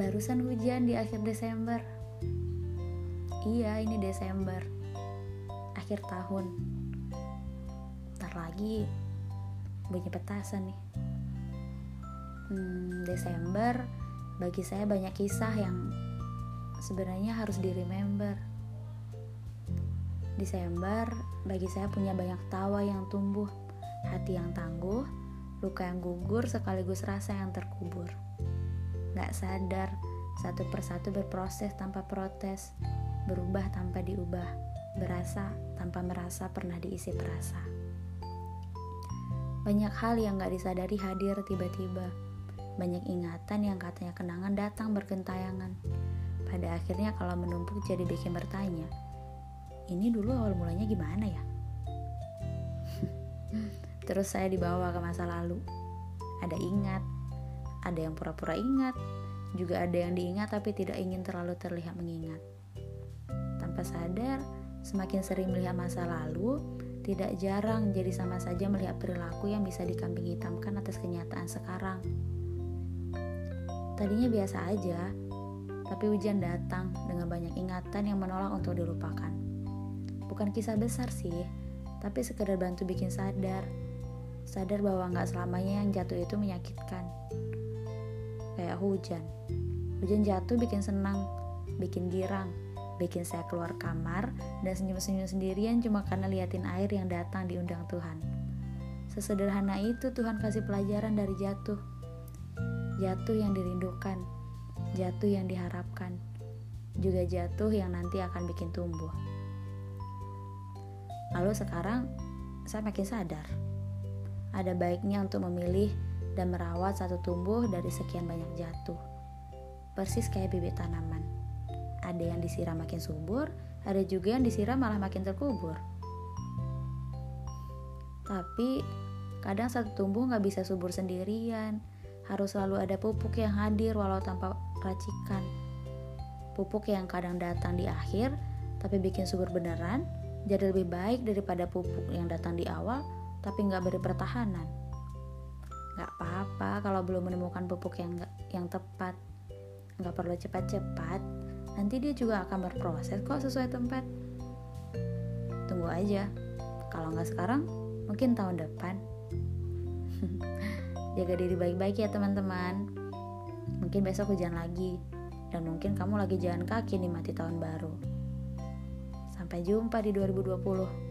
Barusan hujan di akhir Desember. Iya, ini Desember. Akhir tahun. Ntar lagi bunyi petasan nih. Hmm, Desember bagi saya banyak kisah yang sebenarnya harus di remember. Desember bagi saya punya banyak tawa yang tumbuh, hati yang tangguh, luka yang gugur sekaligus rasa yang terkubur. Gak sadar, satu persatu berproses tanpa protes, berubah tanpa diubah, berasa tanpa merasa pernah diisi perasa. Banyak hal yang gak disadari hadir tiba-tiba. Banyak ingatan yang katanya kenangan datang bergentayangan. Pada akhirnya kalau menumpuk jadi bikin bertanya, ini dulu awal mulanya gimana ya? Terus saya dibawa ke masa lalu. Ada ingat, ada yang pura-pura ingat, juga ada yang diingat tapi tidak ingin terlalu terlihat mengingat. Tanpa sadar, semakin sering melihat masa lalu, tidak jarang jadi sama saja melihat perilaku yang bisa dikambing hitamkan atas kenyataan sekarang. Tadinya biasa aja, tapi hujan datang dengan banyak ingatan yang menolak untuk dilupakan. Bukan kisah besar sih, tapi sekedar bantu bikin sadar sadar bahwa nggak selamanya yang jatuh itu menyakitkan. Kayak hujan. Hujan jatuh bikin senang, bikin girang, bikin saya keluar kamar dan senyum-senyum sendirian cuma karena liatin air yang datang diundang Tuhan. Sesederhana itu Tuhan kasih pelajaran dari jatuh. Jatuh yang dirindukan, jatuh yang diharapkan, juga jatuh yang nanti akan bikin tumbuh. Lalu sekarang saya makin sadar ada baiknya untuk memilih dan merawat satu tumbuh dari sekian banyak jatuh. Persis kayak bibit tanaman. Ada yang disiram makin subur, ada juga yang disiram malah makin terkubur. Tapi kadang satu tumbuh nggak bisa subur sendirian. Harus selalu ada pupuk yang hadir walau tanpa racikan. Pupuk yang kadang datang di akhir, tapi bikin subur beneran, jadi lebih baik daripada pupuk yang datang di awal, tapi nggak beri pertahanan. Nggak apa-apa kalau belum menemukan pupuk yang yang tepat. Nggak perlu cepat-cepat, nanti dia juga akan berproses kok sesuai tempat. Tunggu aja, kalau nggak sekarang, mungkin tahun depan. Jaga diri baik-baik ya teman-teman. Mungkin besok hujan lagi, dan mungkin kamu lagi jalan kaki nih mati tahun baru. Sampai jumpa di 2020.